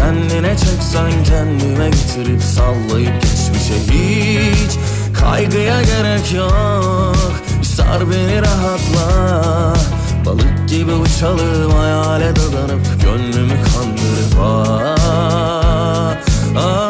Kendine çeksen kendime getirip sallayıp geçmişe hiç Kaygıya gerek yok Sar beni rahatla Balık gibi uçalım hayale dadanıp Gönlümü kandırıp ah, ah.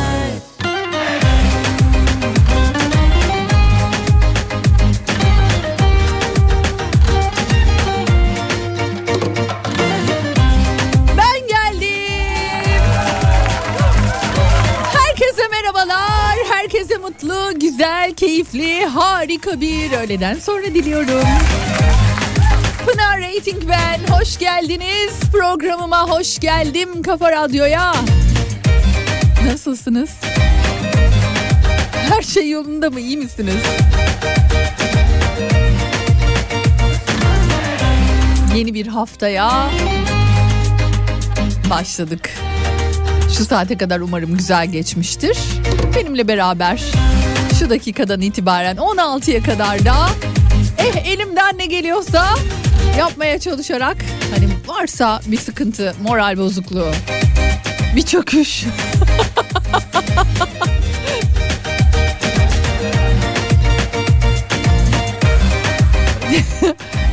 harika bir öğleden sonra diliyorum. Pınar Rating ben. Hoş geldiniz. Programıma hoş geldim Kafa Radyo'ya. Nasılsınız? Her şey yolunda mı? İyi misiniz? Yeni bir haftaya başladık. Şu saate kadar umarım güzel geçmiştir. Benimle beraber şu dakikadan itibaren 16'ya kadar da eh elimden ne geliyorsa yapmaya çalışarak hani varsa bir sıkıntı, moral bozukluğu, bir çöküş.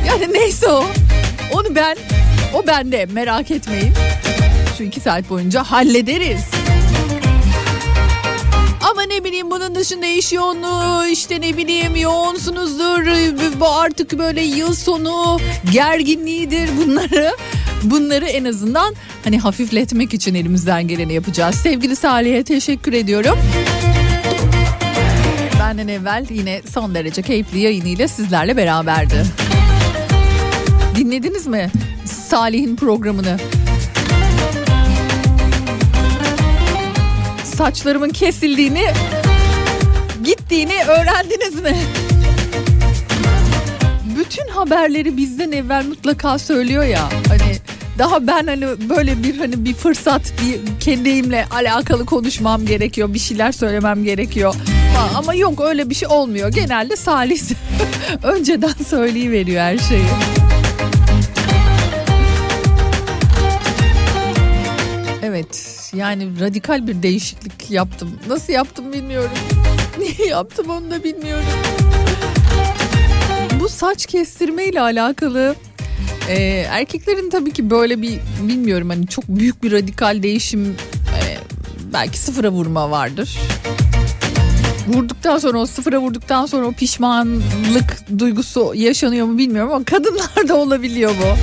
yani neyse o. Onu ben, o bende merak etmeyin. Şu iki saat boyunca hallederiz. Ama ne bileyim bunun dışında iş yoğunluğu işte ne bileyim yoğunsunuzdur bu artık böyle yıl sonu gerginliğidir bunları bunları en azından hani hafifletmek için elimizden geleni yapacağız. Sevgili Salih'e teşekkür ediyorum. Benden evvel yine son derece keyifli yayınıyla sizlerle beraberdi. Dinlediniz mi Salih'in programını? Saçlarımın kesildiğini, gittiğini öğrendiniz mi? Bütün haberleri bizden evvel mutlaka söylüyor ya. Hani daha ben hani böyle bir hani bir fırsat bir kendimle alakalı konuşmam gerekiyor. Bir şeyler söylemem gerekiyor. Ama yok öyle bir şey olmuyor. Genelde Salih önceden söyleyiveriyor her şeyi. Evet Yani radikal bir değişiklik yaptım. Nasıl yaptım bilmiyorum. Niye yaptım onu da bilmiyorum. Bu saç kestirme ile alakalı e, erkeklerin tabii ki böyle bir bilmiyorum hani çok büyük bir radikal değişim e, belki sıfıra vurma vardır. Vurduktan sonra o sıfıra vurduktan sonra o pişmanlık duygusu yaşanıyor mu bilmiyorum ama kadınlarda olabiliyor bu.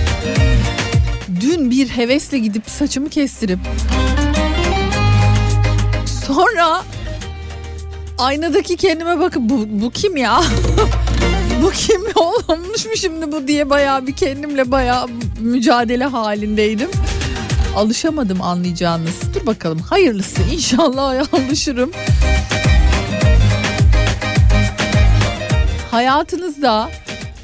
Dün bir hevesle gidip saçımı kestirip sonra aynadaki kendime bakıp bu, bu kim ya? bu kim olmuş mu şimdi bu diye bayağı bir kendimle bayağı mücadele halindeydim. Alışamadım anlayacağınız. Dur bakalım hayırlısı inşallah alışırım. Hayatınızda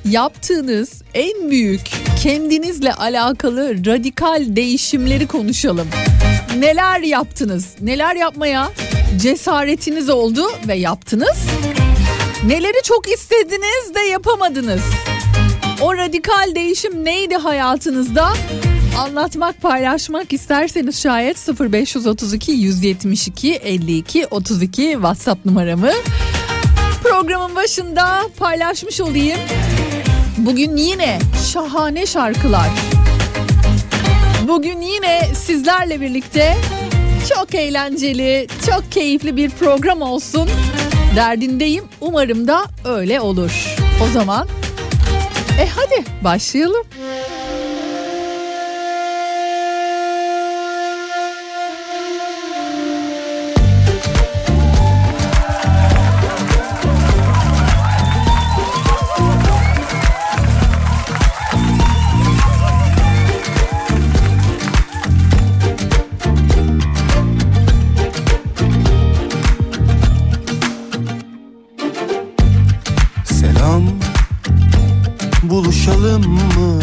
yaptığınız en büyük kendinizle alakalı radikal değişimleri konuşalım. Neler yaptınız? Neler yapmaya cesaretiniz oldu ve yaptınız? Neleri çok istediniz de yapamadınız? O radikal değişim neydi hayatınızda? Anlatmak, paylaşmak isterseniz şayet 0532 172 52 32 WhatsApp numaramı programın başında paylaşmış olayım. Bugün yine şahane şarkılar. Bugün yine sizlerle birlikte çok eğlenceli, çok keyifli bir program olsun. Derdindeyim. Umarım da öyle olur. O zaman e hadi başlayalım. Buluşalım mı?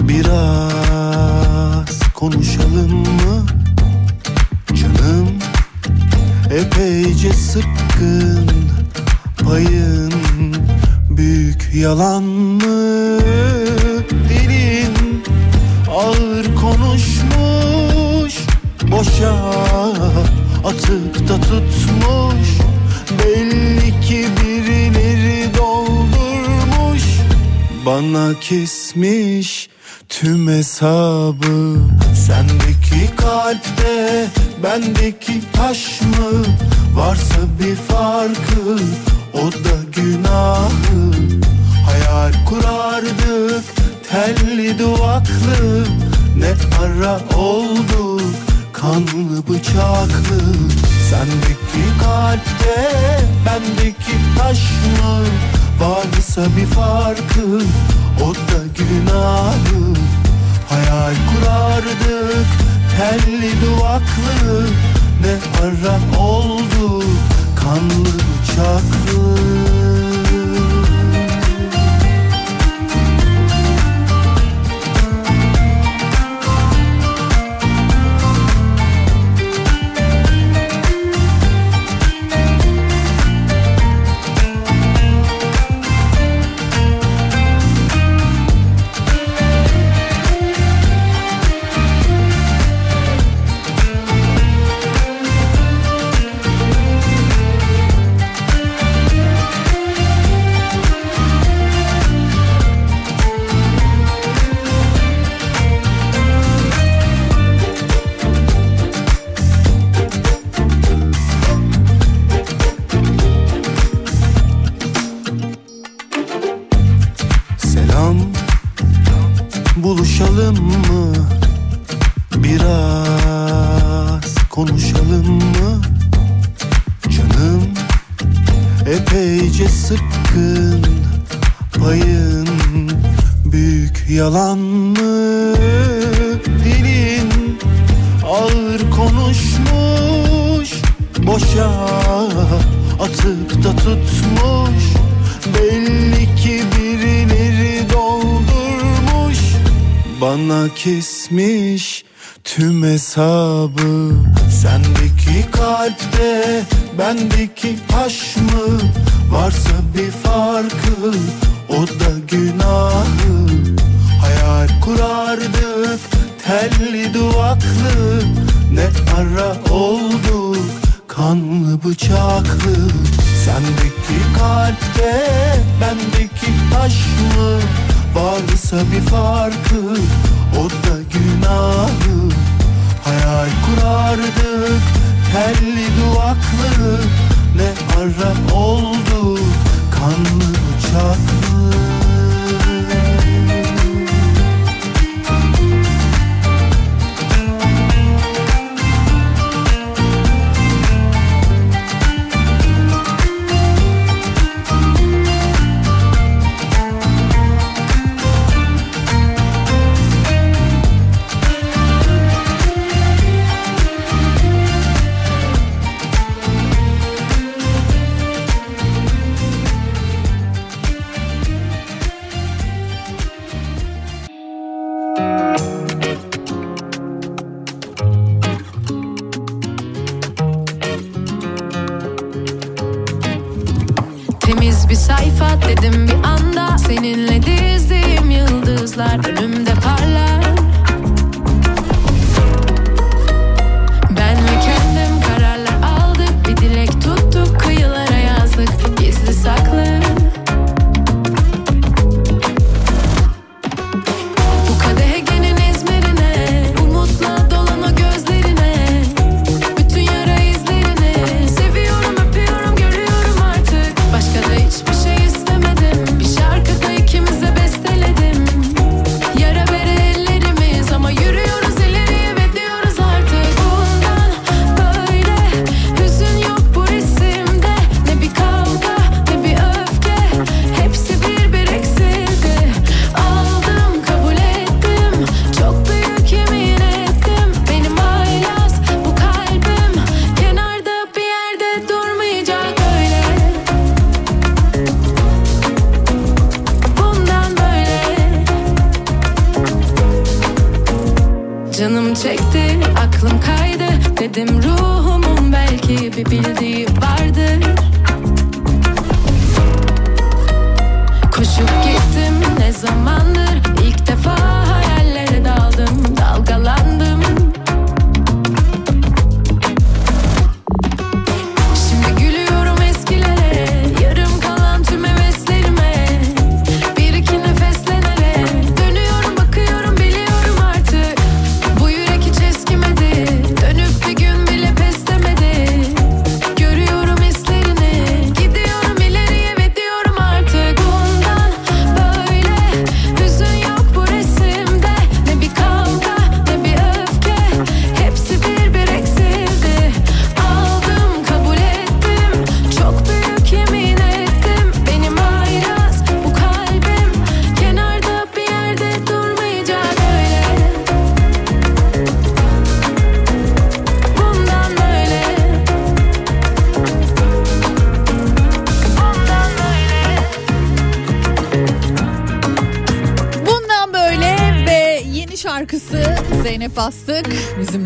Biraz konuşalım mı? Canım Epeyce sıkkın Payın Büyük yalan mı? Dilin Ağır konuşmuş Boşa Atıp da tutmuş. Belli ki birileri Bana kesmiş tüm hesabı. Sendeki kalpte bendeki taş mı? Varsa bir farkı o da günahı. Hayal kurardık telli duvaklı. Ne ara oldu kanlı bıçaklı. Sendeki kalpte bendeki taş mı Varsa bir farkı o da günahı. Hayal kurardık telli duvaklı. Ne ara oldu kanlı bıçaklı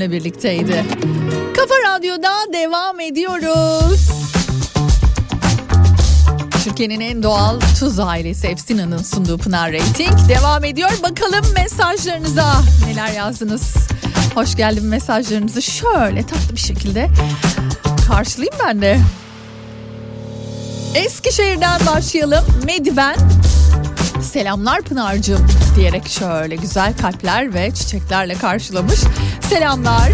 bizimle birlikteydi. Kafa Radyo'da devam ediyoruz. Türkiye'nin en doğal tuz ailesi Efsina'nın sunduğu Pınar Rating devam ediyor. Bakalım mesajlarınıza neler yazdınız. Hoş geldin mesajlarınızı şöyle tatlı bir şekilde karşılayayım ben de. Eskişehir'den başlayalım. Mediven selamlar Pınar'cığım diyerek şöyle güzel kalpler ve çiçeklerle karşılamış. Selamlar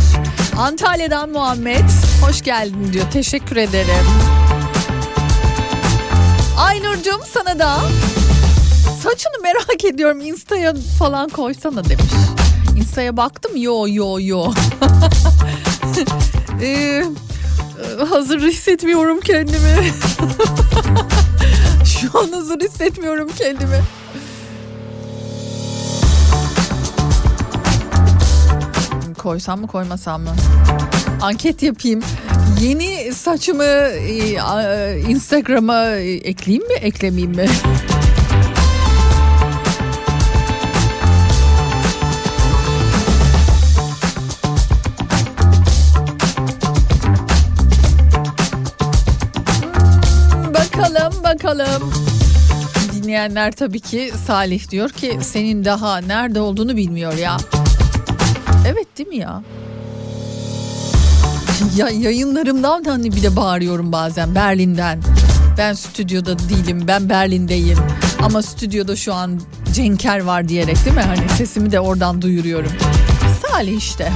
Antalya'dan Muhammed hoş geldin diyor teşekkür ederim. Aynur'cum sana da saçını merak ediyorum Insta'ya falan koysana demiş. Insta'ya baktım yo yo yo. ee, hazır hissetmiyorum kendimi. Şu an hazır hissetmiyorum kendimi. Koysam mı koymasam mı? Anket yapayım. Yeni saçımı e, Instagram'a e, ekleyeyim mi eklemeyeyim mi? bakalım. Dinleyenler tabii ki Salih diyor ki senin daha nerede olduğunu bilmiyor ya. Evet değil mi ya? ya yayınlarımdan hani bir de bağırıyorum bazen Berlin'den. Ben stüdyoda değilim ben Berlin'deyim. Ama stüdyoda şu an Cenker var diyerek değil mi? Hani sesimi de oradan duyuruyorum. Salih işte.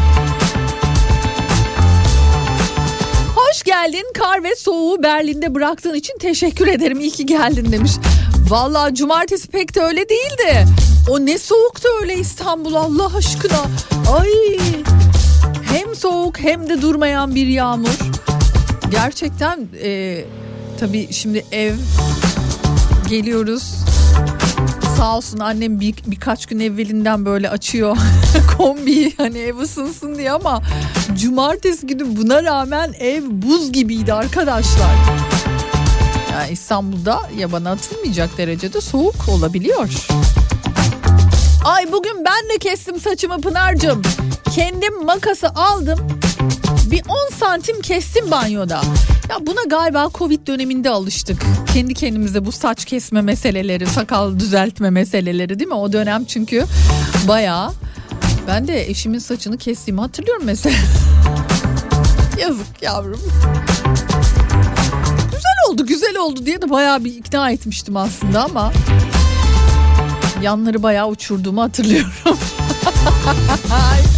Hoş geldin. Kar ve soğuğu Berlin'de bıraktığın için teşekkür ederim. İyi ki geldin demiş. Vallahi cumartesi pek de öyle değildi. O ne soğuktu öyle İstanbul Allah aşkına. Ay hem soğuk hem de durmayan bir yağmur. Gerçekten e, tabii şimdi ev geliyoruz. Sağ olsun annem bir, birkaç gün evvelinden böyle açıyor kombiyi hani ev ısınsın diye ama cumartesi günü buna rağmen ev buz gibiydi arkadaşlar. Yani İstanbul'da yabana atılmayacak derecede soğuk olabiliyor. Ay bugün ben de kestim saçımı Pınar'cığım. Kendim makası aldım. Bir 10 santim kestim banyoda. Ya buna galiba Covid döneminde alıştık. Kendi kendimize bu saç kesme meseleleri, sakal düzeltme meseleleri değil mi? O dönem çünkü bayağı ben de eşimin saçını kestiğimi hatırlıyorum mesela. Yazık yavrum. Güzel oldu güzel oldu diye de bayağı bir ikna etmiştim aslında ama yanları bayağı uçurduğumu hatırlıyorum.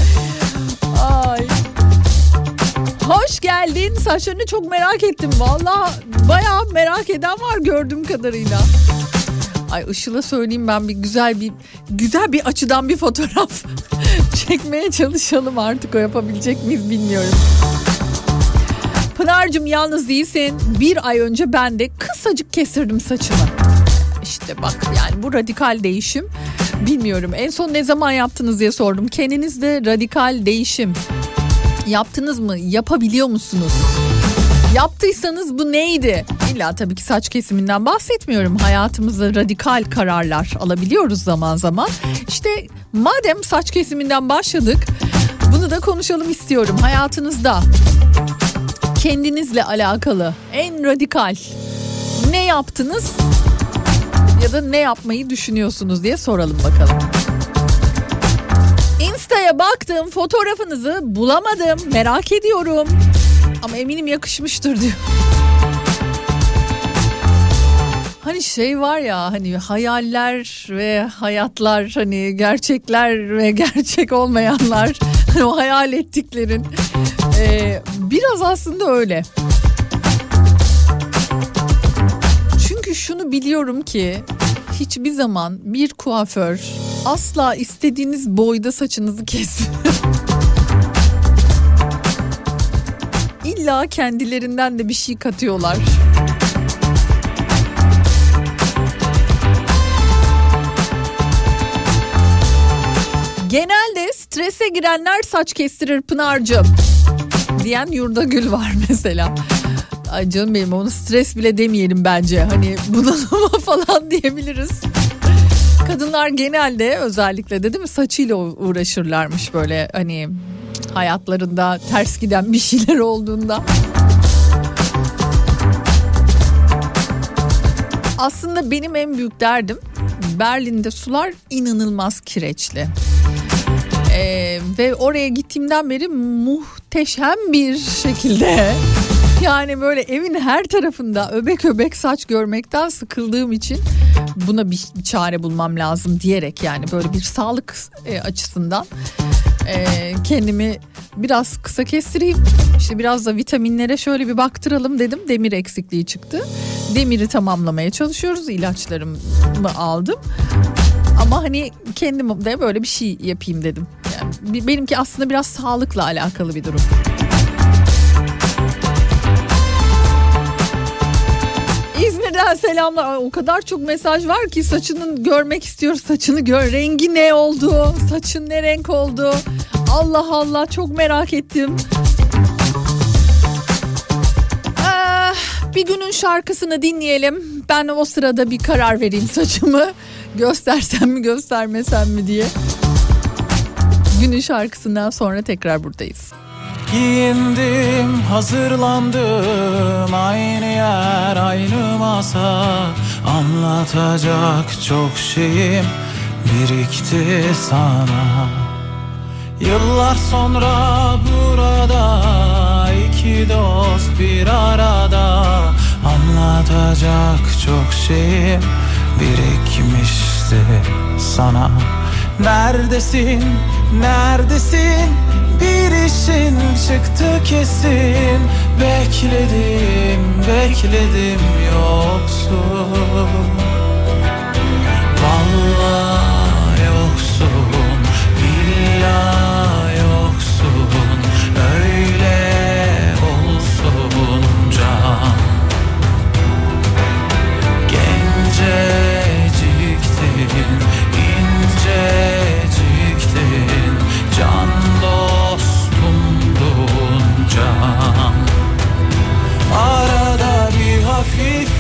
Hoş geldin. Saçlarını çok merak ettim. Valla bayağı merak eden var gördüğüm kadarıyla. Ay Işıl'a söyleyeyim ben bir güzel bir güzel bir açıdan bir fotoğraf çekmeye çalışalım artık o yapabilecek miyiz bilmiyorum. Pınar'cığım yalnız değilsin. Bir ay önce ben de kısacık kestirdim saçımı. İşte bak yani bu radikal değişim. Bilmiyorum en son ne zaman yaptınız diye sordum. Kendinizde radikal değişim yaptınız mı? Yapabiliyor musunuz? Yaptıysanız bu neydi? İlla tabii ki saç kesiminden bahsetmiyorum. Hayatımızda radikal kararlar alabiliyoruz zaman zaman. İşte madem saç kesiminden başladık bunu da konuşalım istiyorum. Hayatınızda kendinizle alakalı en radikal ne yaptınız ya da ne yapmayı düşünüyorsunuz diye soralım bakalım. Insta'ya baktım fotoğrafınızı bulamadım merak ediyorum. Ama eminim yakışmıştır diyor. Hani şey var ya hani hayaller ve hayatlar hani gerçekler ve gerçek olmayanlar hani o hayal ettiklerin ee, biraz aslında öyle. Çünkü şunu biliyorum ki hiçbir zaman bir kuaför asla istediğiniz boyda saçınızı kesmiyor. İlla kendilerinden de bir şey katıyorlar. Genelde strese girenler saç kestirir Pınar'cığım diyen Yurda Gül var mesela. Ay canım benim onu stres bile demeyelim bence. Hani bunalıma falan diyebiliriz. Kadınlar genelde özellikle de değil mi saçıyla uğraşırlarmış böyle hani hayatlarında ters giden bir şeyler olduğunda. Aslında benim en büyük derdim Berlin'de sular inanılmaz kireçli. Ee, ve oraya gittiğimden beri muhteşem bir şekilde yani böyle evin her tarafında öbek öbek saç görmekten sıkıldığım için buna bir, çare bulmam lazım diyerek yani böyle bir sağlık e, açısından e, kendimi biraz kısa kestireyim. İşte biraz da vitaminlere şöyle bir baktıralım dedim. Demir eksikliği çıktı. Demiri tamamlamaya çalışıyoruz. İlaçlarımı aldım. Ama hani kendim de böyle bir şey yapayım dedim. Yani benimki aslında biraz sağlıkla alakalı bir durum. İzmir'den selamlar. O kadar çok mesaj var ki saçını görmek istiyoruz. Saçını gör. Rengi ne oldu? Saçın ne renk oldu? Allah Allah çok merak ettim. Ee, bir günün şarkısını dinleyelim. Ben o sırada bir karar vereyim saçımı. Göstersem mi göstermesem mi diye. Günün şarkısından sonra tekrar buradayız. Giyindim, hazırlandım Aynı yer, aynı masa. Anlatacak çok şeyim birikti sana. Yıllar sonra burada iki dost bir arada. Anlatacak çok şeyim birikmişti sana. Neredesin, neredesin? Bir işin çıktı kesin. Bekledim, bekledim yoksun Vallahi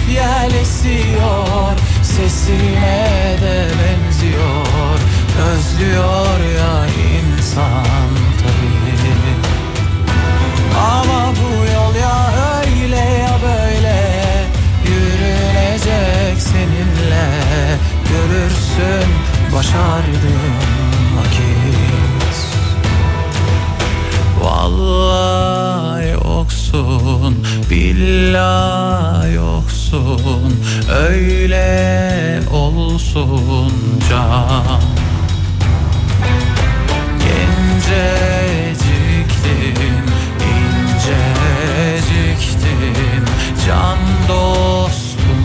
yel esiyor Sesine de benziyor. Özlüyor ya insan tabii. Ama bu yol ya öyle ya böyle. Yürünecek seninle. Görürsün başardığım vakit. Vallahi yoksun, billahi yoksun Öyle olsun can. Genceciktin, inceciktin Can dostumdun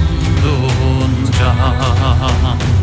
can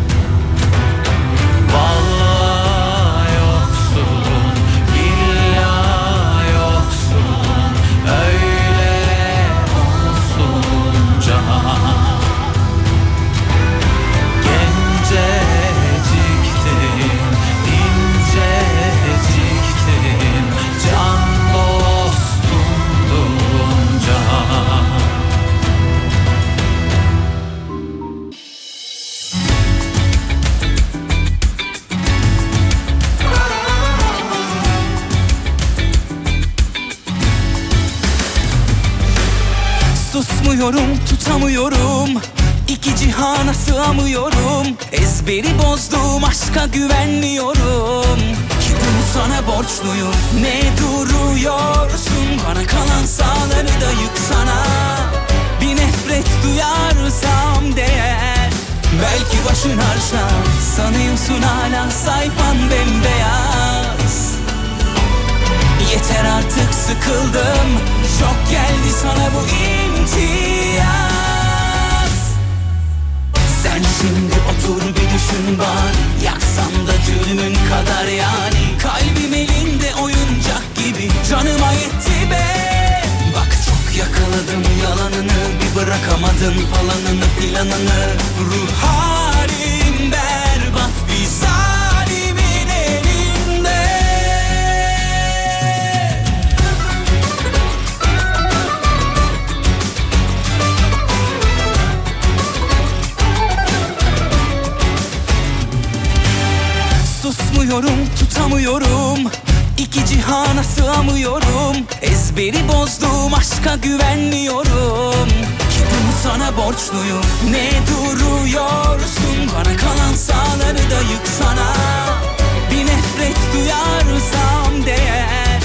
Susmuyorum tutamıyorum. İki cihana sığamıyorum. Ezberi bozdum aşka güvenmiyorum. Ki bunu sana borçluyum. Ne duruyorsun? Bana kalan sağları da yıksana. Bir nefret duyarsam değer. Belki başın harşa Sanıyorsun hala sayfan bembeyaz. Yeter artık sıkıldım. Çok geldi sana bu imtiyaz Sen şimdi otur bir düşün bari. Yaksam da cürmün kadar yani. Kalbim elinde oyuncak gibi. Canıma yetti be. Bak çok yakaladım yalanını. Bir bırakamadın falanını filanını Ruh halim berbat bir Susmuyorum tutamıyorum. İki cihana sığamıyorum. Ezberi bozdum aşka güvenmiyorum. Ki sana borçluyum. Ne duruyorsun? Bana kalan sağları da yıksana. Bir nefret duyarsam değer.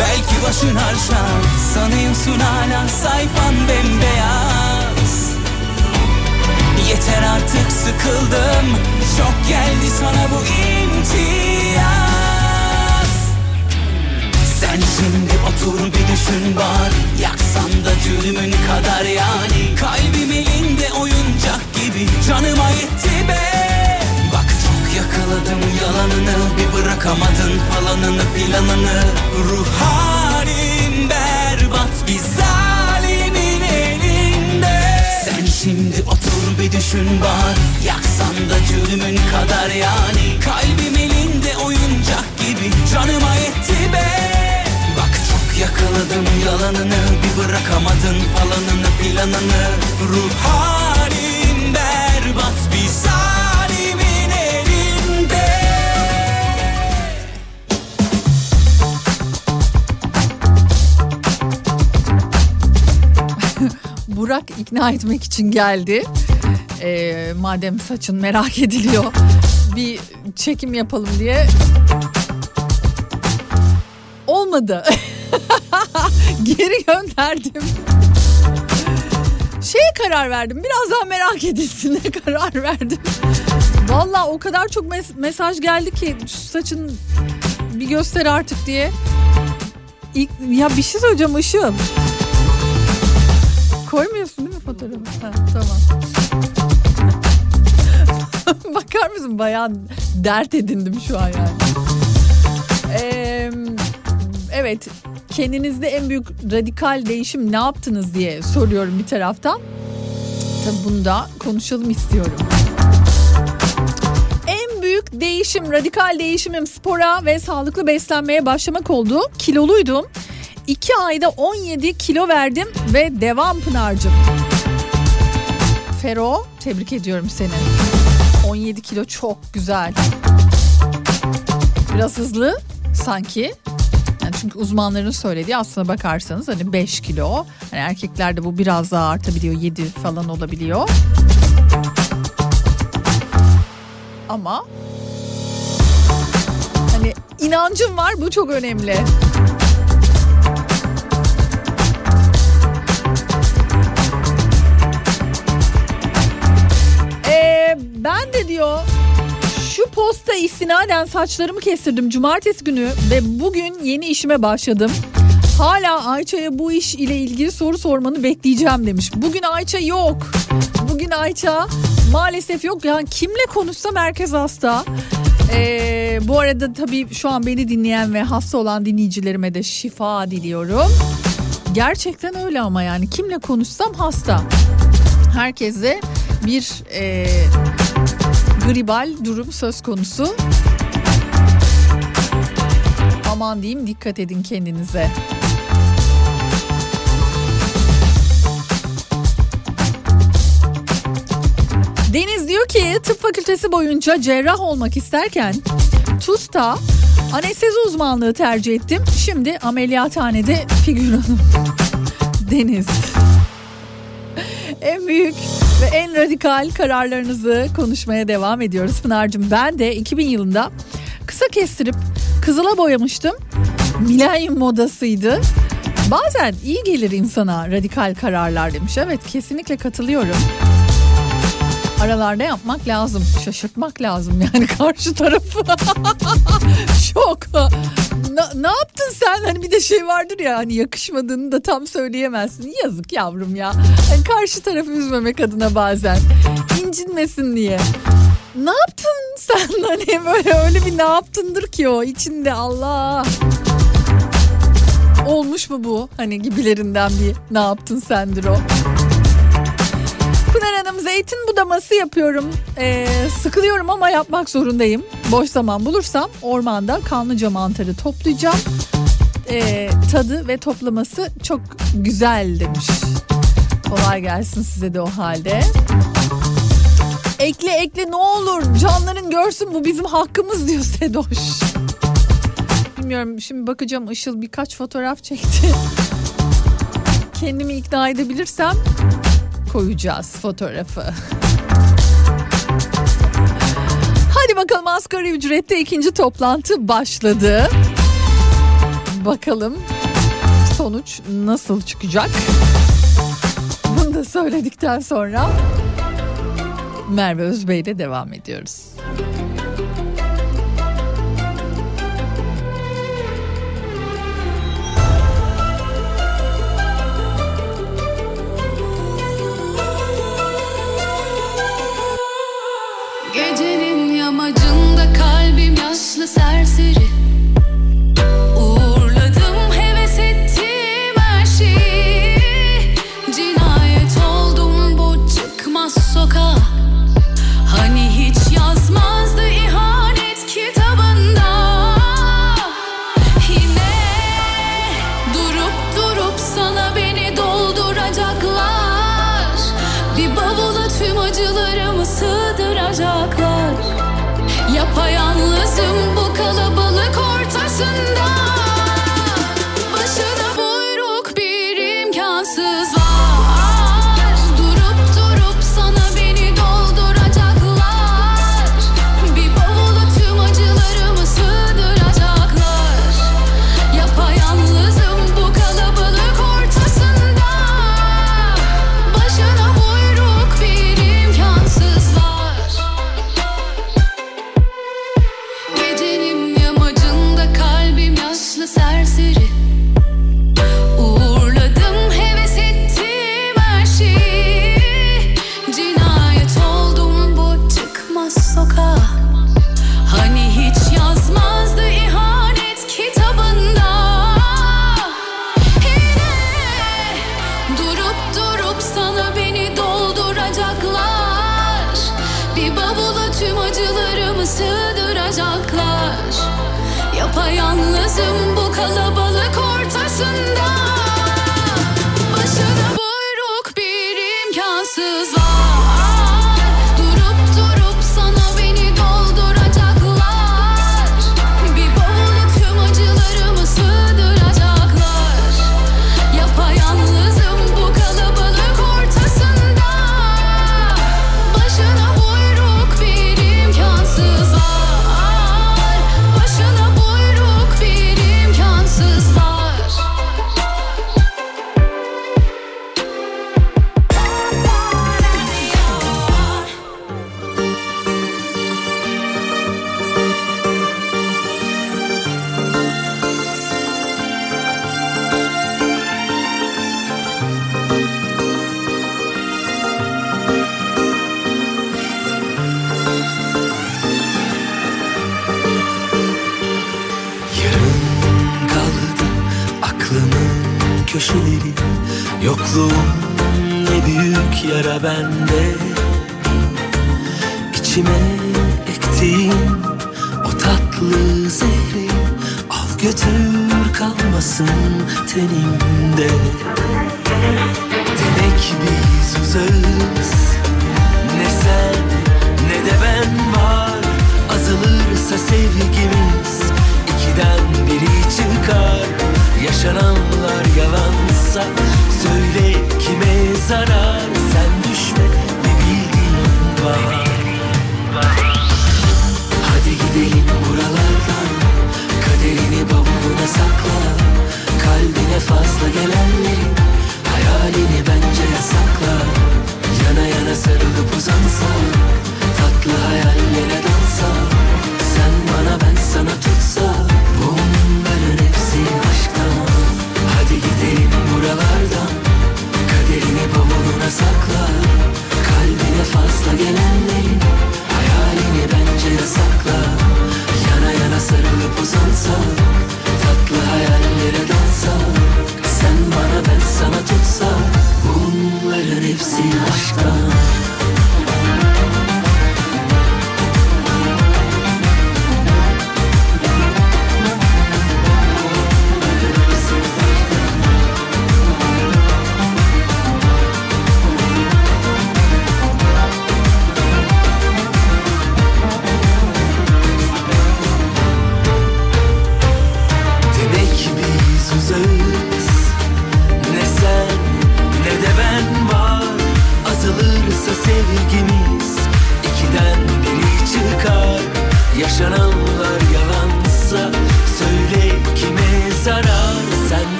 Belki başın harşa Sanıyorsun hala sayfan bembeyaz. Yeter artık sıkıldım Çok geldi sana bu imtiyaz. Sen şimdi otur bir düşün bari. Yaksan da cürmün kadar yani. Kalbim elinde oyuncak gibi Canıma yetti be. Bak çok yakaladım yalanını Bir bırakamadın falanını filanını. Ruh halim berbat bir zalimin elinde. Sen şimdi otur bir düşün bari Yaksan da cürmün kadar yani. Kalbim elinde oyuncak gibi. Canıma yetti be. Bak çok yakaladım yalanını. Bir bırakamadın falanını filanını. Ruh halim berbat bir zalimin elinde. Burak ikna etmek için geldi. Ee, madem saçın merak ediliyor bir çekim yapalım diye. Olmadı. Geri gönderdim. Şeye karar verdim. Biraz daha merak edilsin ne karar verdim. Valla o kadar çok mes- mesaj geldi ki saçın bir göster artık diye. İlk, ya bir şey söyleyeceğim Işıl. Koymuyorsun fotoğrafı? Ha, tamam. Bakar mısın bayağı dert edindim şu an yani. Ee, evet kendinizde en büyük radikal değişim ne yaptınız diye soruyorum bir taraftan. Tabii bunu da konuşalım istiyorum. En büyük değişim, radikal değişimim spora ve sağlıklı beslenmeye başlamak oldu. Kiloluydum. 2 ayda 17 kilo verdim ve devam Pınar'cığım. Fero tebrik ediyorum seni. 17 kilo çok güzel. Biraz hızlı sanki. Yani çünkü uzmanların söylediği aslına bakarsanız hani 5 kilo. Hani erkeklerde bu biraz daha artabiliyor 7 falan olabiliyor. Ama hani inancım var bu çok önemli. Ben de diyor şu posta istinaden saçlarımı kestirdim cumartesi günü ve bugün yeni işime başladım. Hala Ayça'ya bu iş ile ilgili soru sormanı bekleyeceğim demiş. Bugün Ayça yok. Bugün Ayça maalesef yok. Yani kimle konuşsam herkes hasta. Ee, bu arada tabii şu an beni dinleyen ve hasta olan dinleyicilerime de şifa diliyorum. Gerçekten öyle ama yani kimle konuşsam hasta. Herkese bir e, gribal durum söz konusu. Aman diyeyim dikkat edin kendinize. Deniz diyor ki tıp fakültesi boyunca cerrah olmak isterken TUS'ta anestezi uzmanlığı tercih ettim. Şimdi ameliyathanede figüranım. Deniz. En büyük ve en radikal kararlarınızı konuşmaya devam ediyoruz Pınar'cığım. Ben de 2000 yılında kısa kestirip kızıla boyamıştım. Milenyum modasıydı. Bazen iyi gelir insana radikal kararlar demiş. Evet kesinlikle katılıyorum. Aralarda yapmak lazım. Şaşırtmak lazım yani karşı tarafı. Şok. Na, ne yaptın sen? Hani bir de şey vardır ya hani yakışmadığını da tam söyleyemezsin. Yazık yavrum ya. Hani karşı tarafı üzmemek adına bazen. İncinmesin diye. Ne yaptın sen? Hani böyle öyle bir ne yaptındır ki o içinde Allah. Olmuş mu bu? Hani gibilerinden bir ne yaptın sendir o. Hanım zeytin budaması yapıyorum. Ee, sıkılıyorum ama yapmak zorundayım. Boş zaman bulursam ormanda kanlıca mantarı toplayacağım. Ee, tadı ve toplaması çok güzel demiş. Kolay gelsin size de o halde. Ekle ekle ne olur canların görsün bu bizim hakkımız diyor Sedoş. Bilmiyorum şimdi bakacağım Işıl birkaç fotoğraf çekti. Kendimi ikna edebilirsem koyacağız fotoğrafı. Hadi bakalım asgari ücrette ikinci toplantı başladı. Bakalım sonuç nasıl çıkacak? Bunu da söyledikten sonra Merve Özbey ile devam ediyoruz. Gecenin yamacında kalbim yaşlı serseri Yapayalnızım bu kalabalık ortasında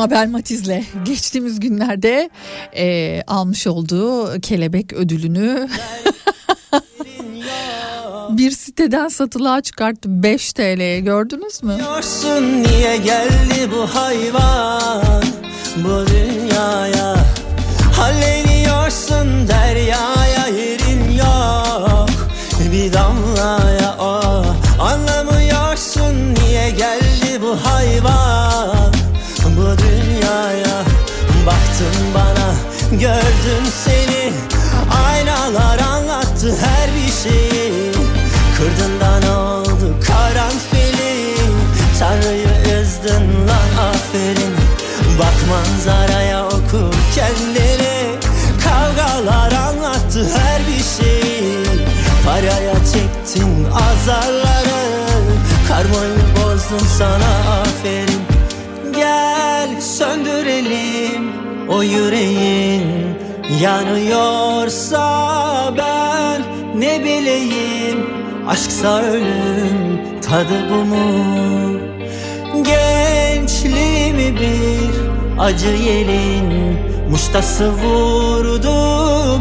Mabel Matiz'le geçtiğimiz günlerde e, almış olduğu kelebek ödülünü bir siteden satılığa çıkarttı 5 TL'ye gördünüz mü? Biliyorsun niye geldi bu hayvan bu dünyaya? Halleniyorsun deryaya yerin yok bir damlaya. O Anlamıyorsun niye geldi bu hayvan Baktın bana gördüm seni. Aynalar anlattı her bir şeyi. Kırdın da ne oldu karanfili? Tanrı'yı üzdün lan aferin. Bak manzaraya oku kendini Kavgalar anlattı her bir şeyi. Paraya çektin azarları. Karmayı bozdun sana aferin. Gel söndürelim o yüreğin Yanıyorsa ben ne bileyim Aşksa ölüm tadı bu mu? Gençliğimi bir acı yelin Muştası vurdu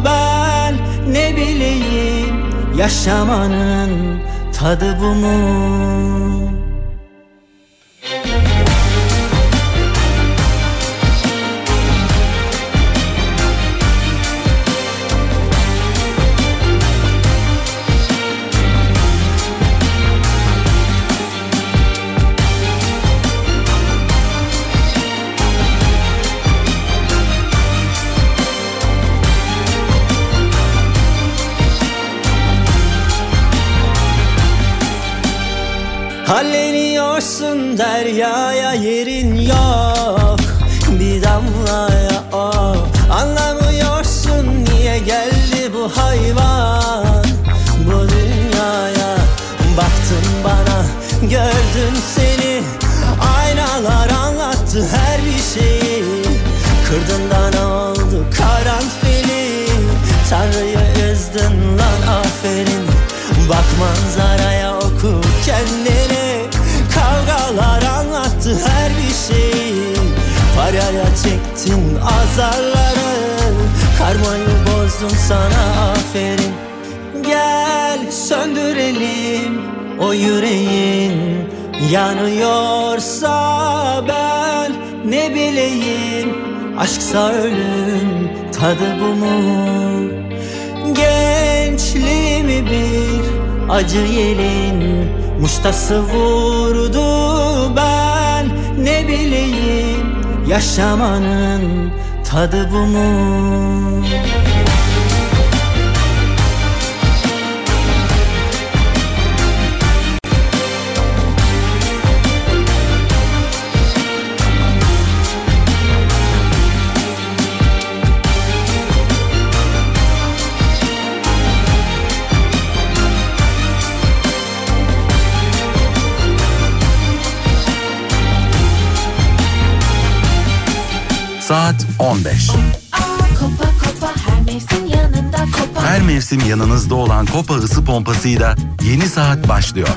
ben ne bileyim Yaşamanın tadı bu mu Halleniyorsun deryaya yerin yok. Bir damlaya o Anlamıyorsun niye geldi bu hayvan? Bu dünyaya Baktın bana gördün seni. Aynalar anlattı her bir şeyi. Kırdın da ne oldu karanfili. Tanrı'yı üzdün lan aferin. Bak manzaraya oku kendini şeyi Paraya çektin azarları. Karmayı bozdun sana aferin. Gel söndürelim o yüreğin. Yanıyorsa ben ne bileyim. Aşksa ölüm tadı bu mu? Gençliğimi bir acı yelin. Muştası vurdu ben ne bileyim Yaşamanın tadı bu mu? Saat 15. Kopa kopa her mevsim yanında kopa. Her mevsim yanınızda olan Kopa ısı pompasıyla yeni saat başlıyor.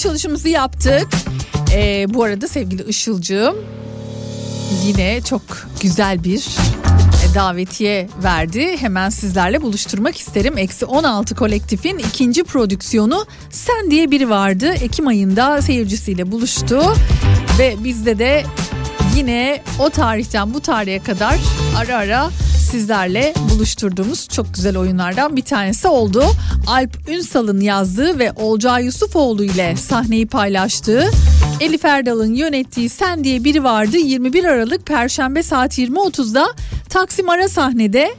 Açılışımızı yaptık. Ee, bu arada sevgili Işılcığım yine çok güzel bir e, davetiye verdi. Hemen sizlerle buluşturmak isterim. Eksi 16 kolektifin ikinci prodüksiyonu Sen diye biri vardı. Ekim ayında seyircisiyle buluştu. Ve bizde de yine o tarihten bu tarihe kadar ara ara sizlerle buluşturduğumuz çok güzel oyunlardan bir tanesi oldu. Alp Ünsal'ın yazdığı ve Olcay Yusufoğlu ile sahneyi paylaştığı Elif Erdal'ın yönettiği Sen diye biri vardı 21 Aralık Perşembe saat 20.30'da Taksim Ara sahnede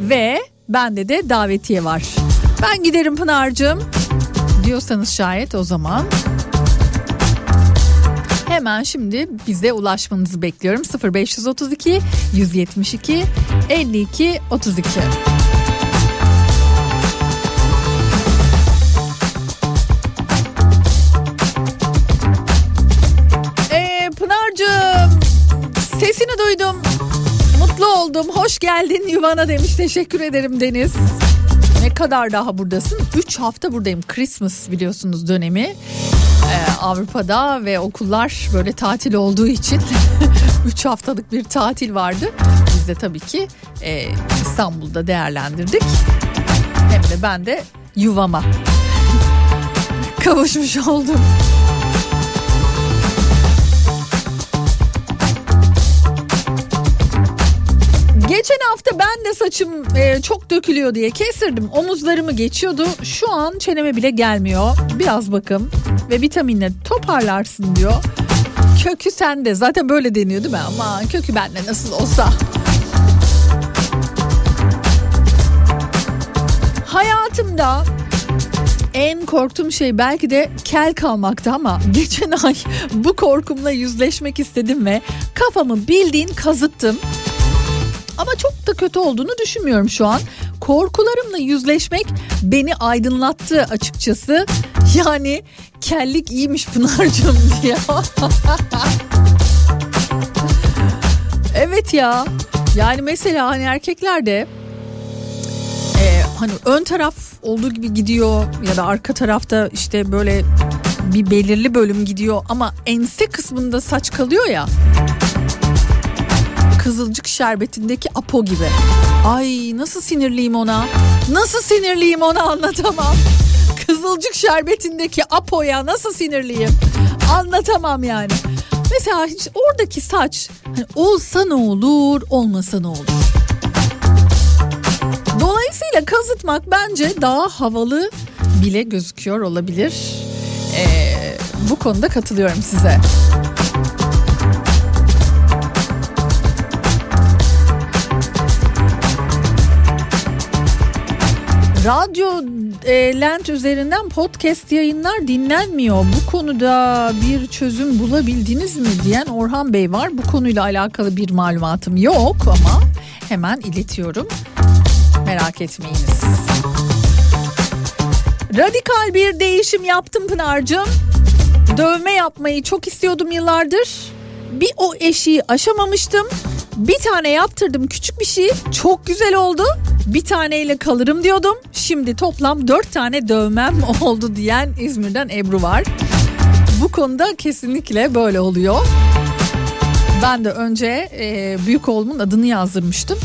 ve bende de davetiye var. Ben giderim Pınar'cığım diyorsanız şayet o zaman Hemen şimdi bize ulaşmanızı bekliyorum. 0532 172 52 32. Ee, Pınar'cığım sesini duydum. Mutlu oldum. Hoş geldin yuvana demiş. Teşekkür ederim Deniz. Ne kadar daha buradasın? 3 hafta buradayım. Christmas biliyorsunuz dönemi. Ee, Avrupa'da ve okullar böyle tatil olduğu için 3 haftalık bir tatil vardı. Biz de tabii ki e, İstanbul'da değerlendirdik. Hem de ben de yuvama kavuşmuş oldum. Geçen hafta ben de saçım e, çok dökülüyor diye kestirdim. Omuzlarımı geçiyordu. Şu an çeneme bile gelmiyor. Biraz bakım ve vitaminle toparlarsın diyor. Kökü sende. Zaten böyle deniyor değil mi? Ama kökü bende nasıl olsa. Hayatımda en korktuğum şey belki de kel kalmaktı ama geçen ay bu korkumla yüzleşmek istedim ve kafamı bildiğin kazıttım. Ama çok da kötü olduğunu düşünmüyorum şu an. Korkularımla yüzleşmek beni aydınlattı açıkçası. Yani kellik iyiymiş Pınar'cığım diye. evet ya. Yani mesela hani erkeklerde e, hani ön taraf olduğu gibi gidiyor ya da arka tarafta işte böyle bir belirli bölüm gidiyor ama ense kısmında saç kalıyor ya. Kızılcık şerbetindeki Apo gibi. Ay nasıl sinirliyim ona. Nasıl sinirliyim ona anlatamam. Kızılcık şerbetindeki Apo'ya nasıl sinirliyim. Anlatamam yani. Mesela hiç oradaki saç hani olsa ne olur olmasa ne olur. Dolayısıyla kazıtmak bence daha havalı bile gözüküyor olabilir. Ee, bu konuda katılıyorum size. Radyo e, Lent üzerinden podcast yayınlar dinlenmiyor. Bu konuda bir çözüm bulabildiniz mi diyen Orhan Bey var. Bu konuyla alakalı bir malumatım yok ama hemen iletiyorum. Merak etmeyiniz. Radikal bir değişim yaptım Pınar'cığım. Dövme yapmayı çok istiyordum yıllardır. Bir o eşiği aşamamıştım. Bir tane yaptırdım küçük bir şey. Çok güzel oldu. Bir taneyle kalırım diyordum. Şimdi toplam dört tane dövmem oldu diyen İzmir'den Ebru var. Bu konuda kesinlikle böyle oluyor. Ben de önce e, büyük oğlumun adını yazdırmıştım.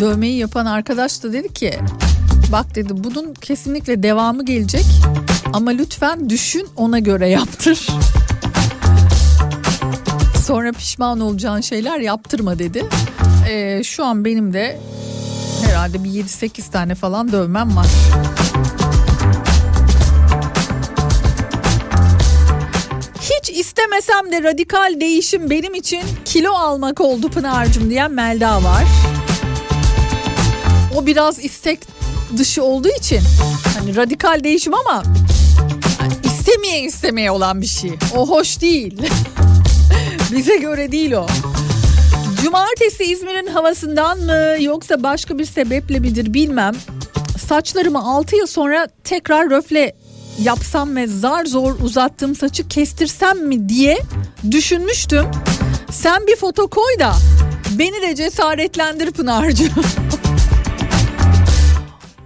Dövmeyi yapan arkadaş da dedi ki bak dedi bunun kesinlikle devamı gelecek ama lütfen düşün ona göre yaptır. Sonra pişman olacağın şeyler yaptırma dedi. Ee, şu an benim de herhalde bir 7-8 tane falan dövmem var. Hiç istemesem de radikal değişim benim için kilo almak oldu Pınar'cığım diyen Melda var. O biraz istek dışı olduğu için hani radikal değişim ama istemeye istemeye olan bir şey. O hoş değil. Bize göre değil o. Cumartesi İzmir'in havasından mı yoksa başka bir sebeple midir bilmem. Saçlarımı 6 yıl sonra tekrar röfle yapsam ve zar zor uzattığım saçı kestirsem mi diye düşünmüştüm. Sen bir foto koy da beni de cesaretlendir Pınar'cığım.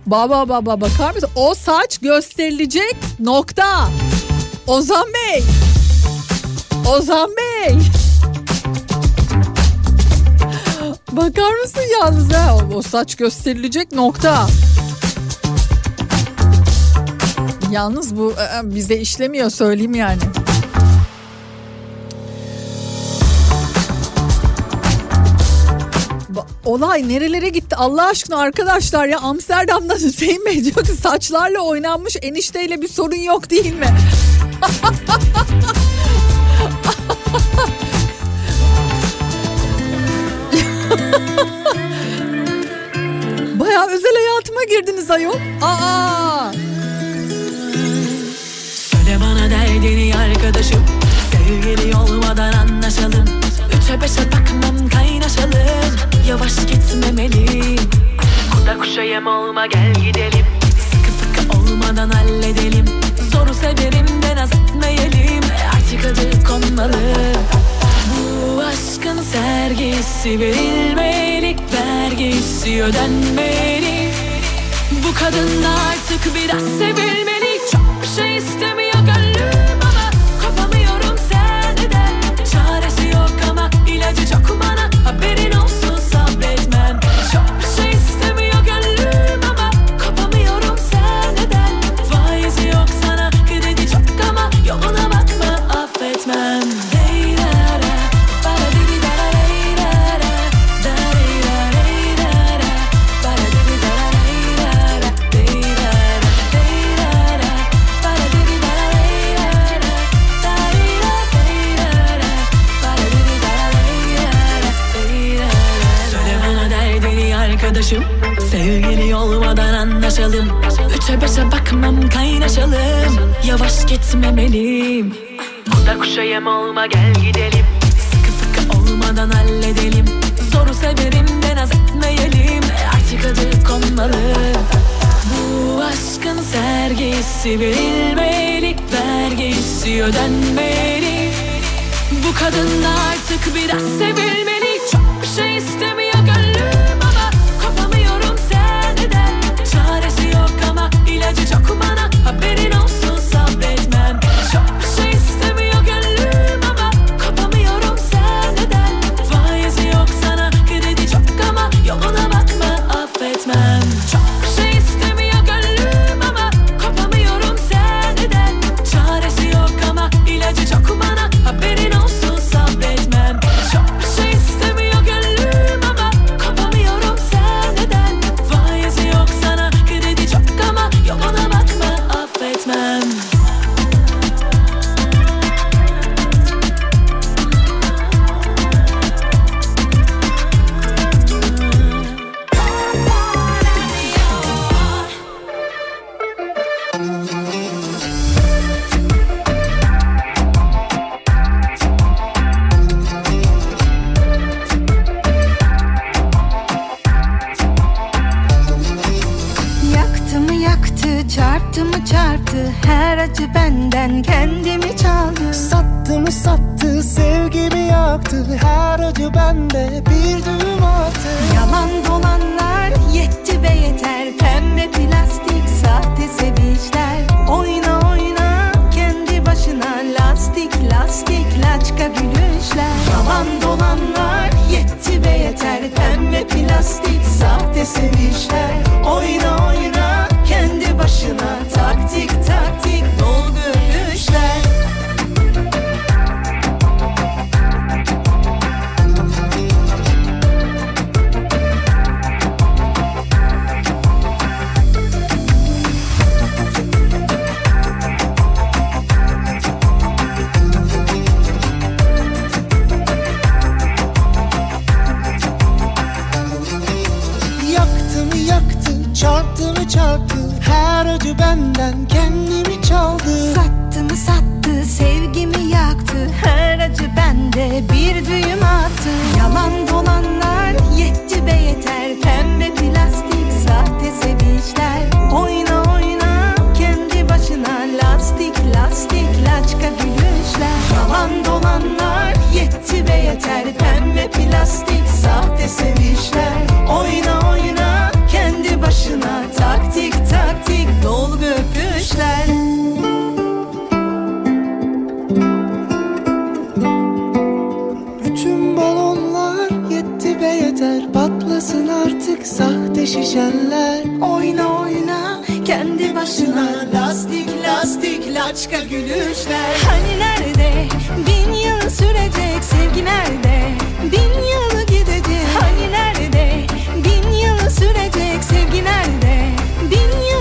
baba baba bakar mısın? O saç gösterilecek nokta. Ozan Bey. Ozan Bey. Bakar mısın yalnız ha? O, saç gösterilecek nokta. Yalnız bu e, bize işlemiyor söyleyeyim yani. Olay nerelere gitti Allah aşkına arkadaşlar ya Amsterdam'da Hüseyin Bey diyor ki saçlarla oynanmış enişteyle bir sorun yok değil mi? hayatıma girdiniz ayol. Aa! Söyle bana derdini arkadaşım. Sevgili olmadan anlaşalım. Üçe beşe takmam kaynaşalım. Yavaş gitmemeli Kurda kuşa yem olma gel gidelim. Sıkı sıkı olmadan halledelim. Zoru severim de naz etmeyelim. Artık adı konmalı. Bu aşkın sergisi verilmeli Vergisi ödenmeli Bu kadın da artık biraz sevilmeli. Çok bir şey istemiyor anlaşalım Üçe beşe bakmam kaynaşalım. Yavaş gitmemeliyim. Burada kuşa yem olma gel gidelim. Sıkı sıkı olmadan halledelim. Zoru severim de naz etmeyelim. Artık adı konmalı. Bu aşkın sergisi verilmeli Vergisi ödenmeli. Bu kadın artık biraz sevilmeli Cubana yaktı, çarptı Her acı benden kendimi çaldı. Sattı mı sattı sevgimi yaktı Her acı bende bir düğüm attı. Yalan dolanlar yetti be yeter Pembe plastik sahte sevinçler. Oyna oyna kendi başına Lastik lastik laçka gülüşler. Yalan dolanlar yetti be yeter Pembe plastik sahte sevinçler. Oyna oyna başına. Taktik taktik dolgu Acı benden kendimi çaldı. Sattı mı sattı sevgimi yaktı. Her acı bende bir düğüm attı. Yalan dolanlar yetti be yeter. Pembe plastik sahte sevinçler. Oyna oyna kendi başına Lastik lastik laçka gülüşler. Yalan dolanlar yetti be yeter. Pembe plastik sahte sevinçler. Oyna sahte şişenler Oyna oyna kendi başına. Lastik lastik laçka gülüşler. Hani nerede? Bin yıl sürecek sevgi nerede? Bin yıl gidecek. Hani nerede? Bin yıl sürecek sevgi nerede? Bin yıl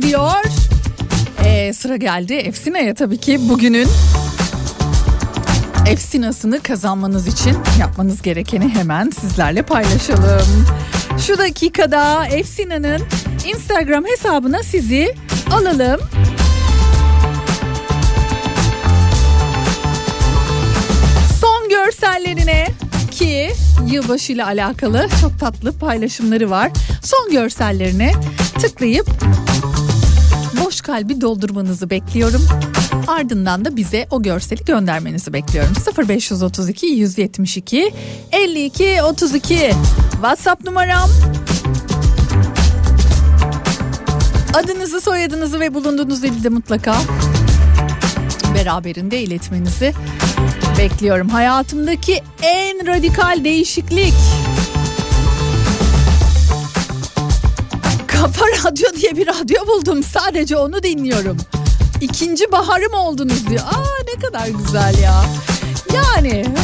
ediyor. Ee, sıra geldi Efsina'ya tabii ki bugünün Efsina'sını kazanmanız için yapmanız gerekeni hemen sizlerle paylaşalım. Şu dakikada Efsina'nın Instagram hesabına sizi alalım. Son görsellerine ki yılbaşı ile alakalı çok tatlı paylaşımları var. Son görsellerine tıklayıp kalbi doldurmanızı bekliyorum. Ardından da bize o görseli göndermenizi bekliyorum. 0532 172 52 32 WhatsApp numaram. Adınızı, soyadınızı ve bulunduğunuz ilde mutlaka beraberinde iletmenizi bekliyorum. Hayatımdaki en radikal değişiklik. Kafa Radyo diye bir radyo buldum. Sadece onu dinliyorum. İkinci baharım oldunuz diyor. Aa ne kadar güzel ya. Yani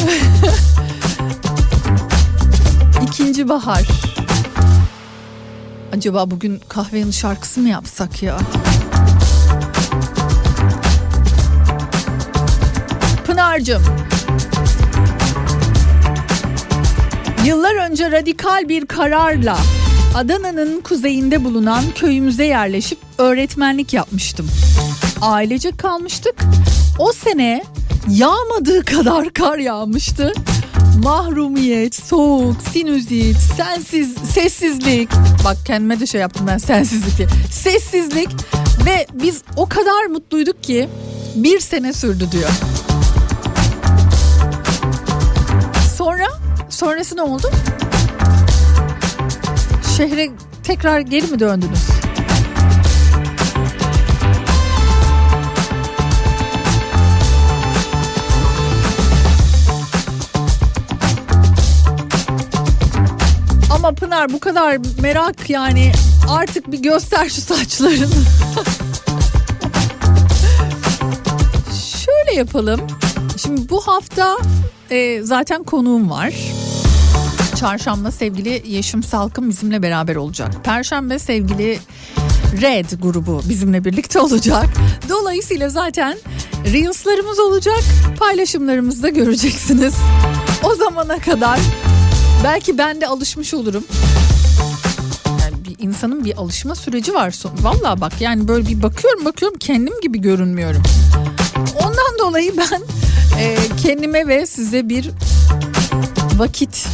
ikinci bahar. Acaba bugün kahvenin şarkısı mı yapsak ya? Pınar'cığım. Yıllar önce radikal bir kararla Adana'nın kuzeyinde bulunan köyümüze yerleşip öğretmenlik yapmıştım. Ailecek kalmıştık. O sene yağmadığı kadar kar yağmıştı. Mahrumiyet, soğuk, sinüzit, sensiz, sessizlik. Bak kendime de şey yaptım ben sensizlik diye. Sessizlik ve biz o kadar mutluyduk ki bir sene sürdü diyor. Sonra sonrası ne oldu? Şehre tekrar geri mi döndünüz? Ama Pınar bu kadar merak yani artık bir göster şu saçlarını. Şöyle yapalım. Şimdi bu hafta e, zaten konuğum var. Çarşamba sevgili Yeşim Salkım bizimle beraber olacak. Perşembe sevgili Red grubu bizimle birlikte olacak. Dolayısıyla zaten Reels'larımız olacak. Paylaşımlarımızı da göreceksiniz. O zamana kadar belki ben de alışmış olurum. Yani bir insanın bir alışma süreci var. Vallahi bak yani böyle bir bakıyorum bakıyorum kendim gibi görünmüyorum. Ondan dolayı ben e, kendime ve size bir vakit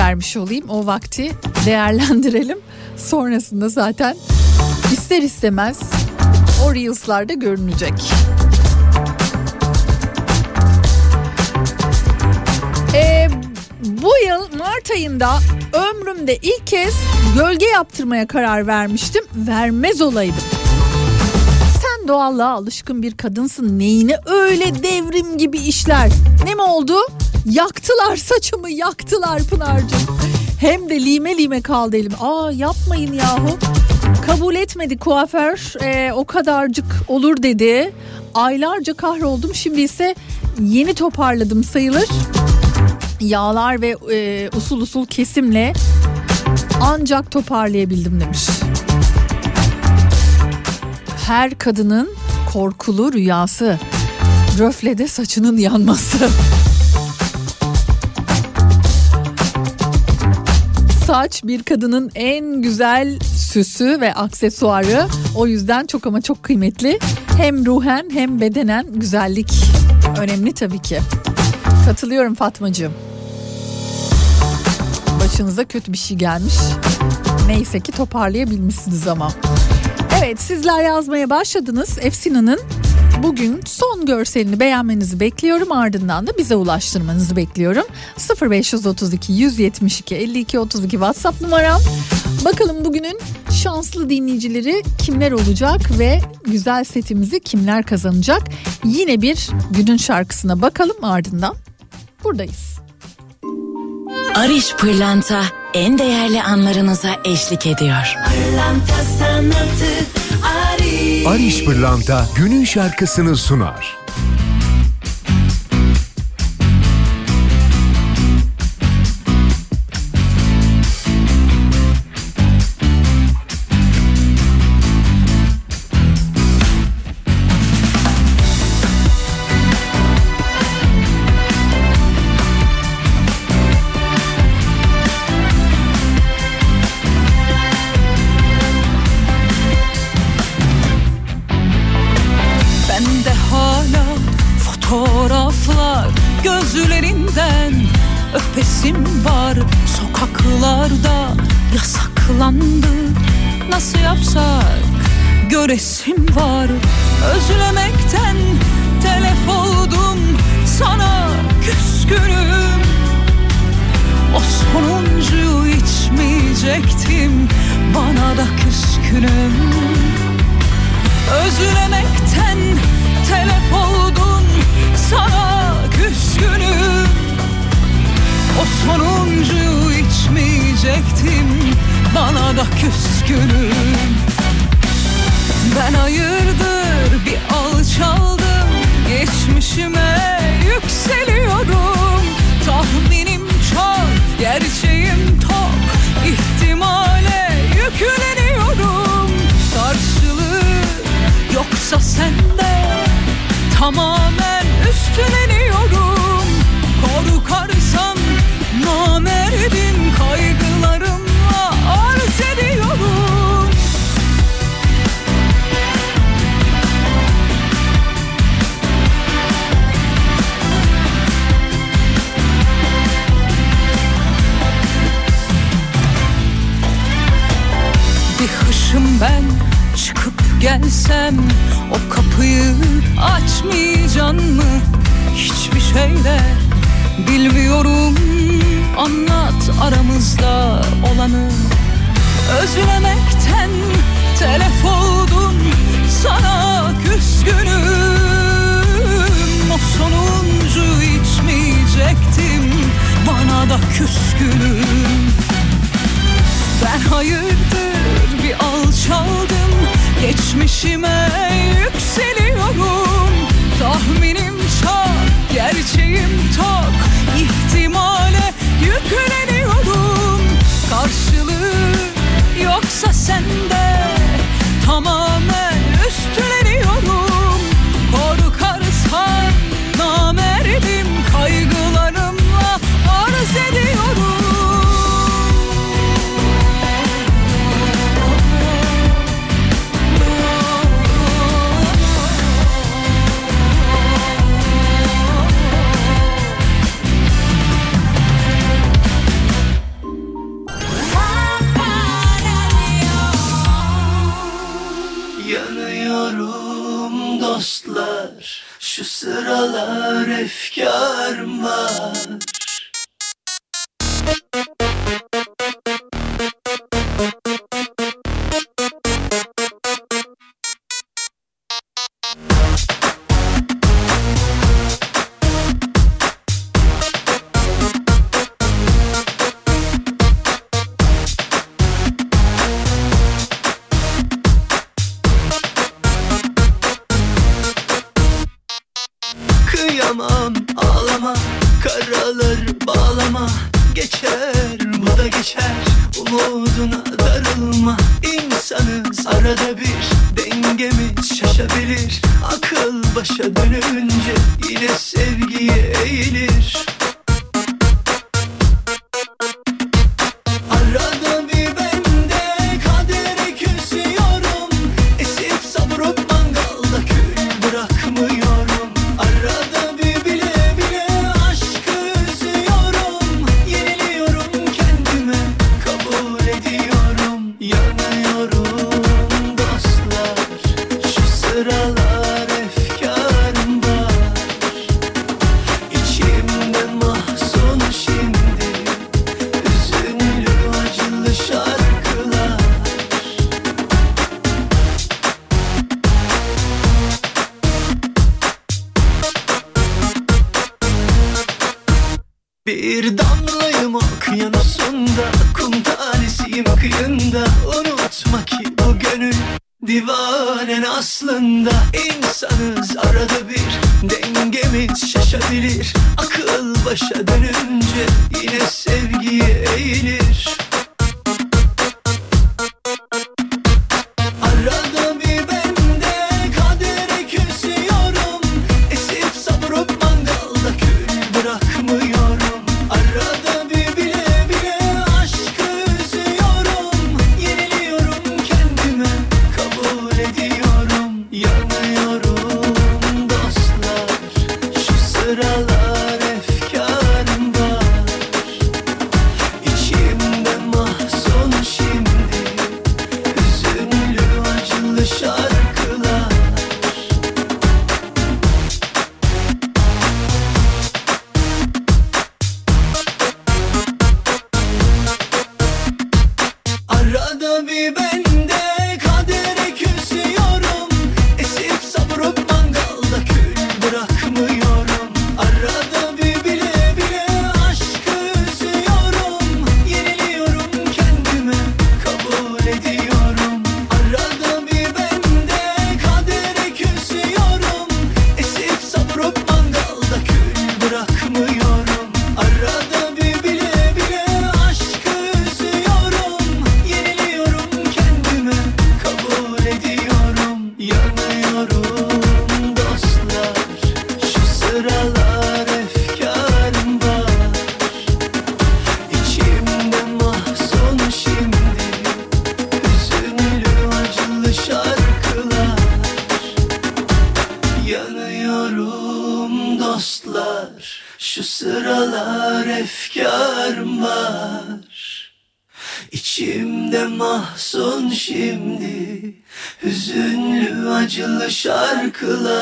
vermiş olayım. O vakti değerlendirelim. Sonrasında zaten ister istemez o Reels'larda görünecek. Ee, bu yıl Mart ayında ömrümde ilk kez gölge yaptırmaya karar vermiştim. Vermez olaydım. Sen doğallığa alışkın bir kadınsın. Neyine öyle devrim gibi işler? Ne mi oldu? Yaktılar saçımı yaktılar Pınar'cığım. Hem de lime lime kaldı elim. Aa yapmayın yahu. Kabul etmedi kuaför. Ee, o kadarcık olur dedi. Aylarca kahroldum. Şimdi ise yeni toparladım sayılır. Yağlar ve e, usul usul kesimle ancak toparlayabildim demiş. Her kadının korkulu rüyası. Röflede saçının yanması. Saç bir kadının en güzel süsü ve aksesuarı. O yüzden çok ama çok kıymetli. Hem ruhen hem bedenen güzellik önemli tabii ki. Katılıyorum Fatmacığım. Başınıza kötü bir şey gelmiş. Neyse ki toparlayabilmişsiniz ama. Evet sizler yazmaya başladınız. Efsina'nın bugün son görselini beğenmenizi bekliyorum. Ardından da bize ulaştırmanızı bekliyorum. 0532 172 52 32 WhatsApp numaram. Bakalım bugünün şanslı dinleyicileri kimler olacak ve güzel setimizi kimler kazanacak? Yine bir günün şarkısına bakalım ardından buradayız. Ariş Pırlanta en değerli anlarınıza eşlik ediyor. Pırlanta sanatı Ariş Pırlanta günün şarkısını sunar. İçmeyecektim bana da küskünüm. Özlemekten telef oldun sana küskünüm. O sonuncuyu içmeyecektim bana da küskünüm. Ben hayırdır bir alçaldım Geçmişime yükseliyorum Tahminim çok gerçeğim tok ihtimale yükleniyorum. Karşılığı yoksa sende Tamamen üstleniyorum. Korkarsam namerdim Kaygılarımla arz ediyorum Hışım ben çıkıp gelsem O kapıyı açmayacaksın mı? Hiçbir şey de bilmiyorum Anlat aramızda olanı. Özlemekten telef oldum Sana küskünüm. O sonuncu içmeyecektim Bana da küskünüm. Ben hayırdır bir alçaldım. Geçmişime yükseliyorum. Tahminim çok, gerçeğim tok. İhtimale yükleniyorum. Karşılığı yoksa sende Tamamen üstleniyorum Korkarsan namerdim Kaygılarımla arz ediyorum. yaralar efkar.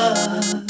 love.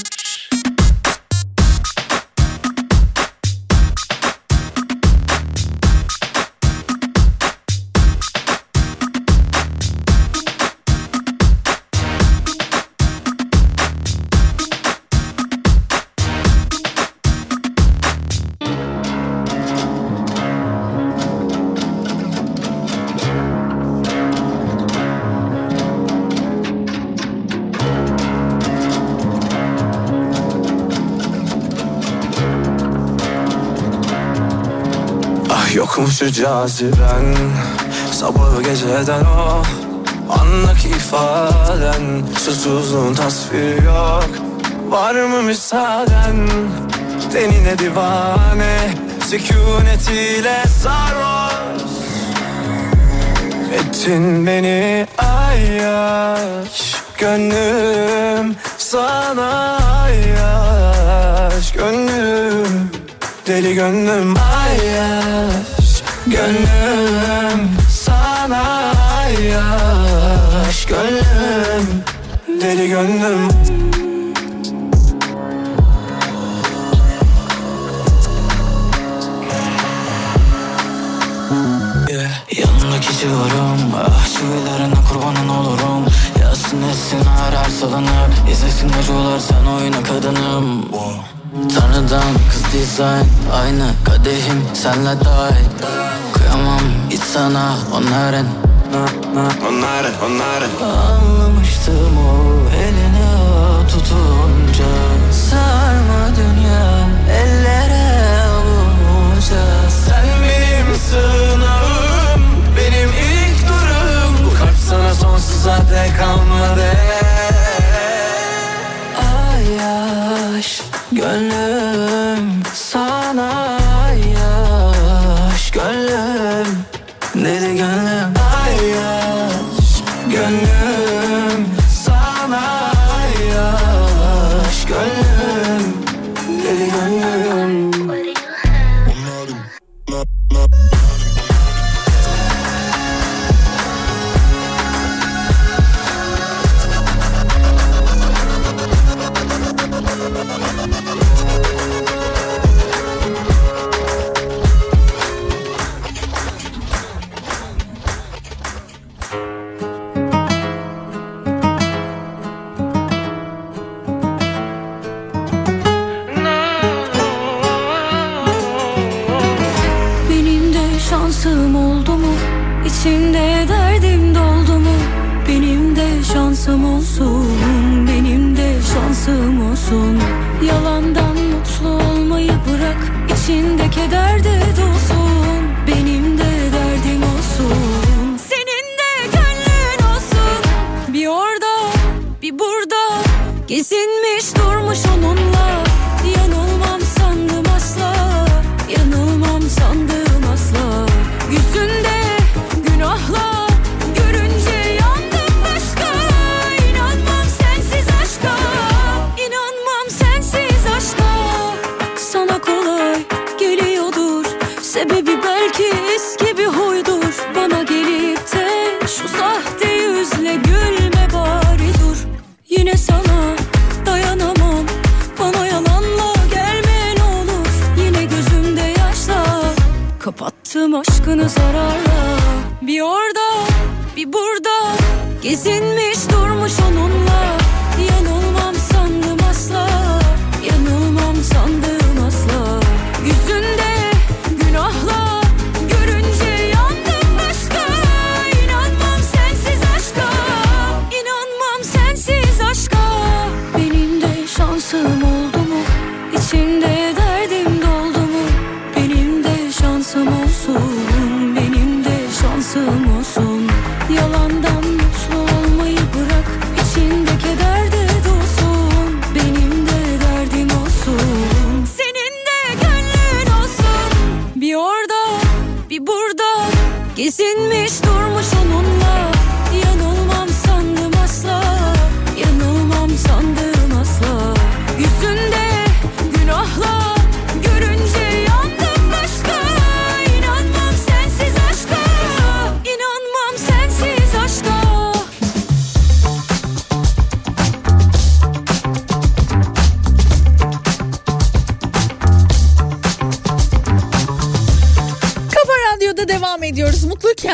caziben Sabahı geceden o Anlık ifaden. Susuzluğun tasviri yok Var mı müsaaden? Denine divane Sükunetiyle sarhoş. Ettin beni ay ayyaş Gönlüm sana ay ayyaş Gönlüm deli gönlüm ayyaş Gönlüm sana yaş Gönlüm deli gönlüm yeah. Yanındaki civarım Ah çivilerine kurbanın olurum Yazsın etsin her her İzlesin acılar sen oyuna kadınım wow. Tanrıdan kız dizayn. Aynı kadehim senle dahil. Kıyamam hiç sana onların. Onların onların. Anlamıştım o elini tutunca. Sarma dünya ellere avunca Sen benim sığınağım Benim ilk durum Bu kalp sana sonsuza dek kalmadı. Ay aşk gönlüm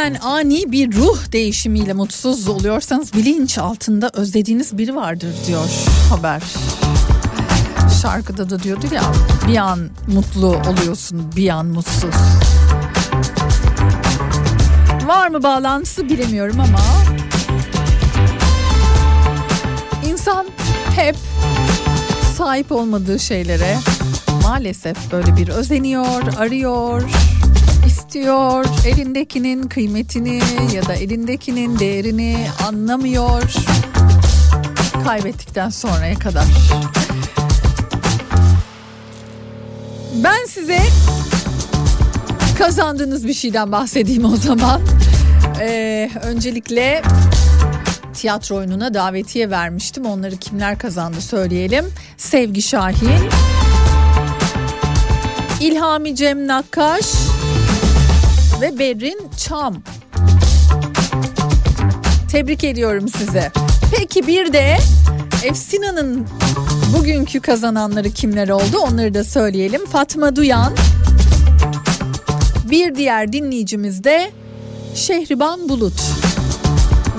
Mutluyken ani bir ruh değişimiyle mutsuz oluyorsanız bilinç altında özlediğiniz biri vardır diyor haber. Şarkıda da diyordu ya bir an mutlu oluyorsun bir an mutsuz. Var mı bağlantısı bilemiyorum ama insan hep sahip olmadığı şeylere maalesef böyle bir özeniyor, arıyor, istiyor. Elindekinin kıymetini ya da elindekinin değerini anlamıyor. Kaybettikten sonraya kadar. Ben size kazandığınız bir şeyden bahsedeyim o zaman. Ee, öncelikle tiyatro oyununa davetiye vermiştim. Onları kimler kazandı söyleyelim. Sevgi Şahin, İlhami Cem Nakkaş ve Berrin Çam. Tebrik ediyorum size. Peki bir de Efsina'nın bugünkü kazananları kimler oldu onları da söyleyelim. Fatma Duyan, bir diğer dinleyicimiz de Şehriban Bulut.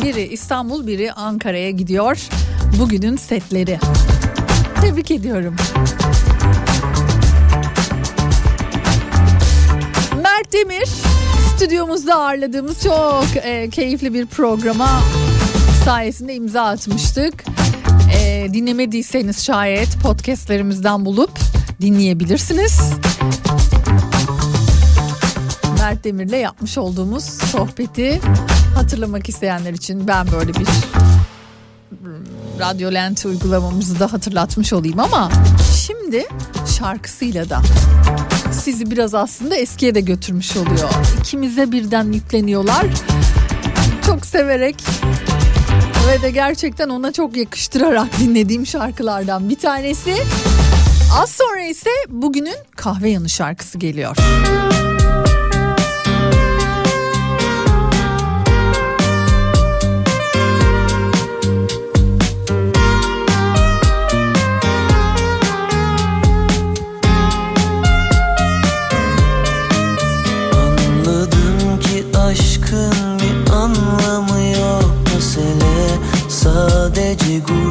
Biri İstanbul, biri Ankara'ya gidiyor. Bugünün setleri. Tebrik ediyorum. Mert Demir stüdyomuzda ağırladığımız çok e, keyifli bir programa sayesinde imza atmıştık. E, dinlemediyseniz şayet podcastlerimizden bulup dinleyebilirsiniz. Mert Demir'le yapmış olduğumuz sohbeti hatırlamak isteyenler için ben böyle bir hmm, radyo lenti uygulamamızı da hatırlatmış olayım ama şimdi şimdi şarkısıyla da sizi biraz aslında eskiye de götürmüş oluyor. İkimize birden yükleniyorlar. Çok severek ve de gerçekten ona çok yakıştırarak dinlediğim şarkılardan bir tanesi. Az sonra ise bugünün kahve yanı şarkısı geliyor. Müzik 结果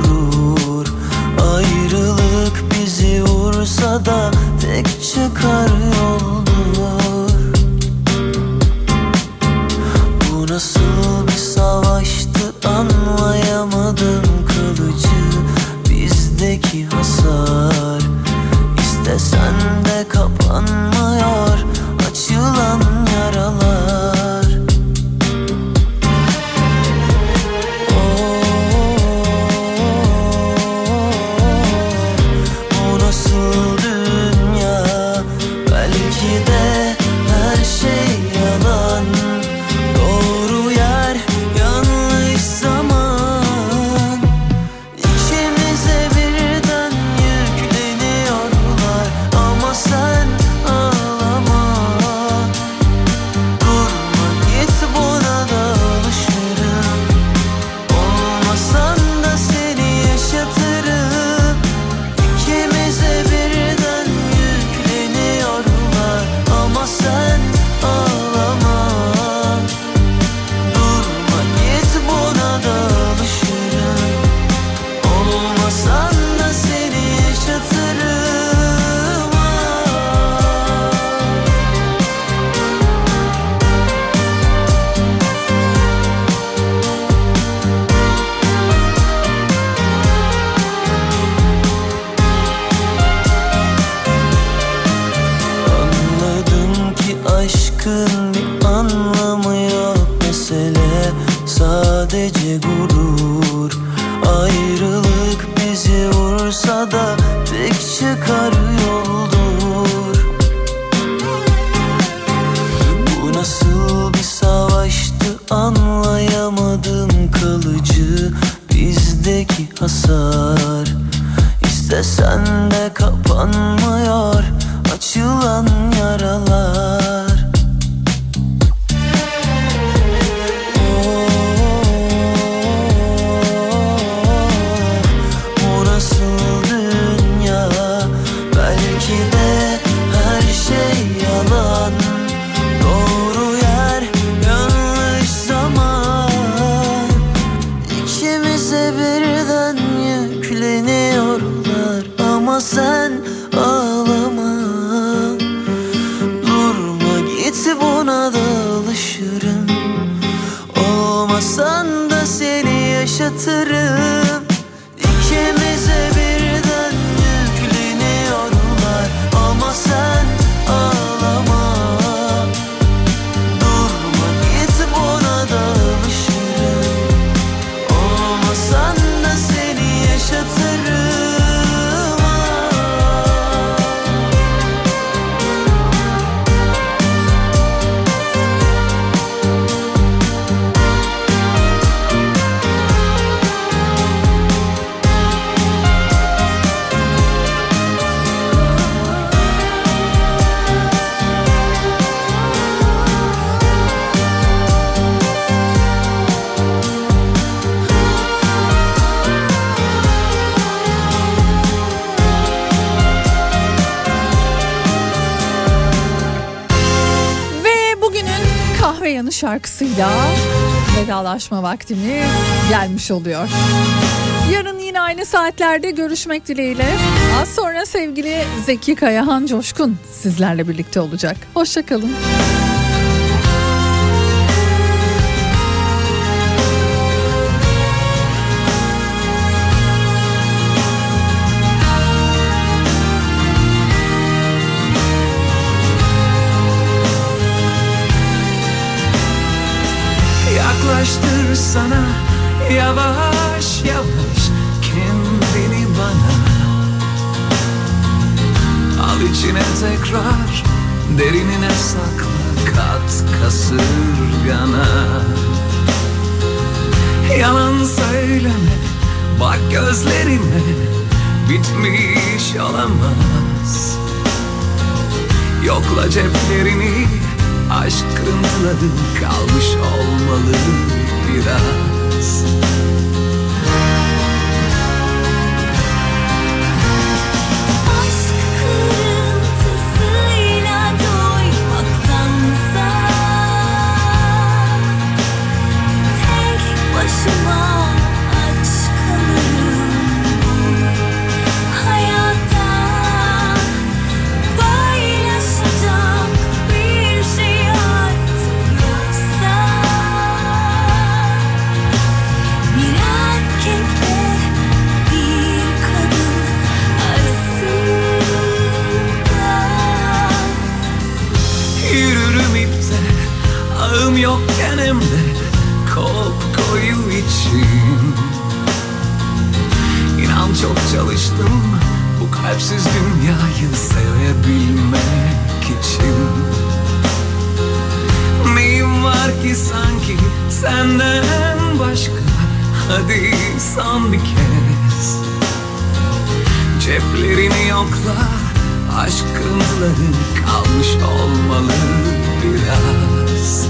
şarkısıyla vedalaşma vaktimiz gelmiş oluyor. Yarın yine aynı saatlerde görüşmek dileğiyle. Az sonra sevgili Zeki Kayahan Coşkun sizlerle birlikte olacak. Hoşçakalın. Yaklaştır sana yavaş yavaş kendini bana. Al içine tekrar derinine sakla kat kasırgana. Yalan söyleme bak gözlerime bitmiş olamaz. Yokla ceplerini aşk kırıntıları kalmış olmalı biraz çalıştım bu kalpsiz dünyayı sevebilmek için. Neyim var ki sanki senden başka? Hadi son bir kez. Ceplerini yokla Aşk kırıntıları kalmış olmalı biraz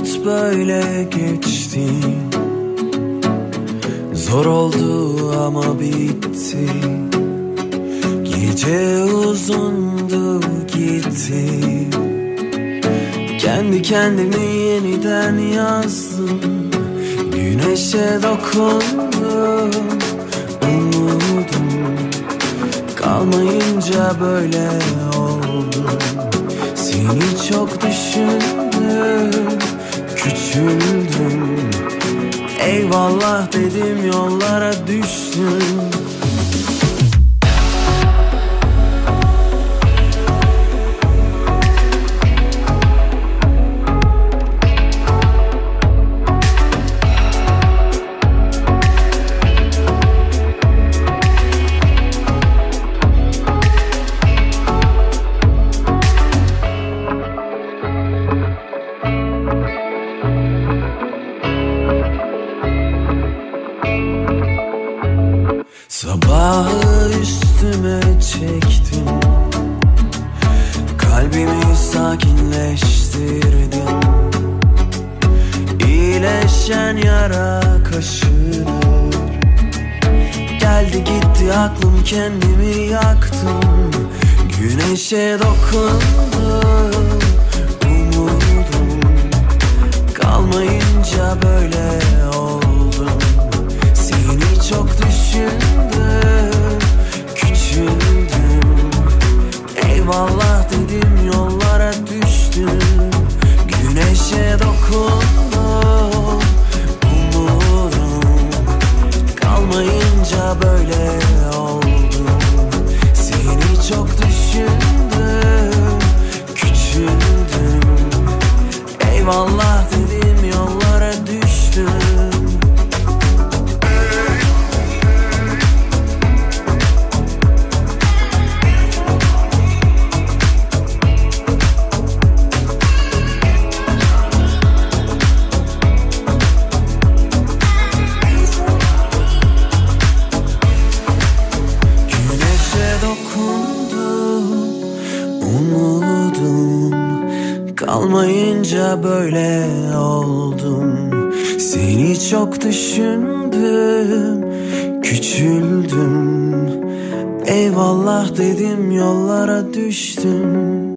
Bulut böyle geçti. Zor oldu ama bitti. Gece uzundu gitti. Kendi kendimi yeniden yazdım. Güneşe dokundum Umudum. Kalmayınca böyle oldu Seni çok düşündüm Küçüldüm Eyvallah dedim yollara düştüm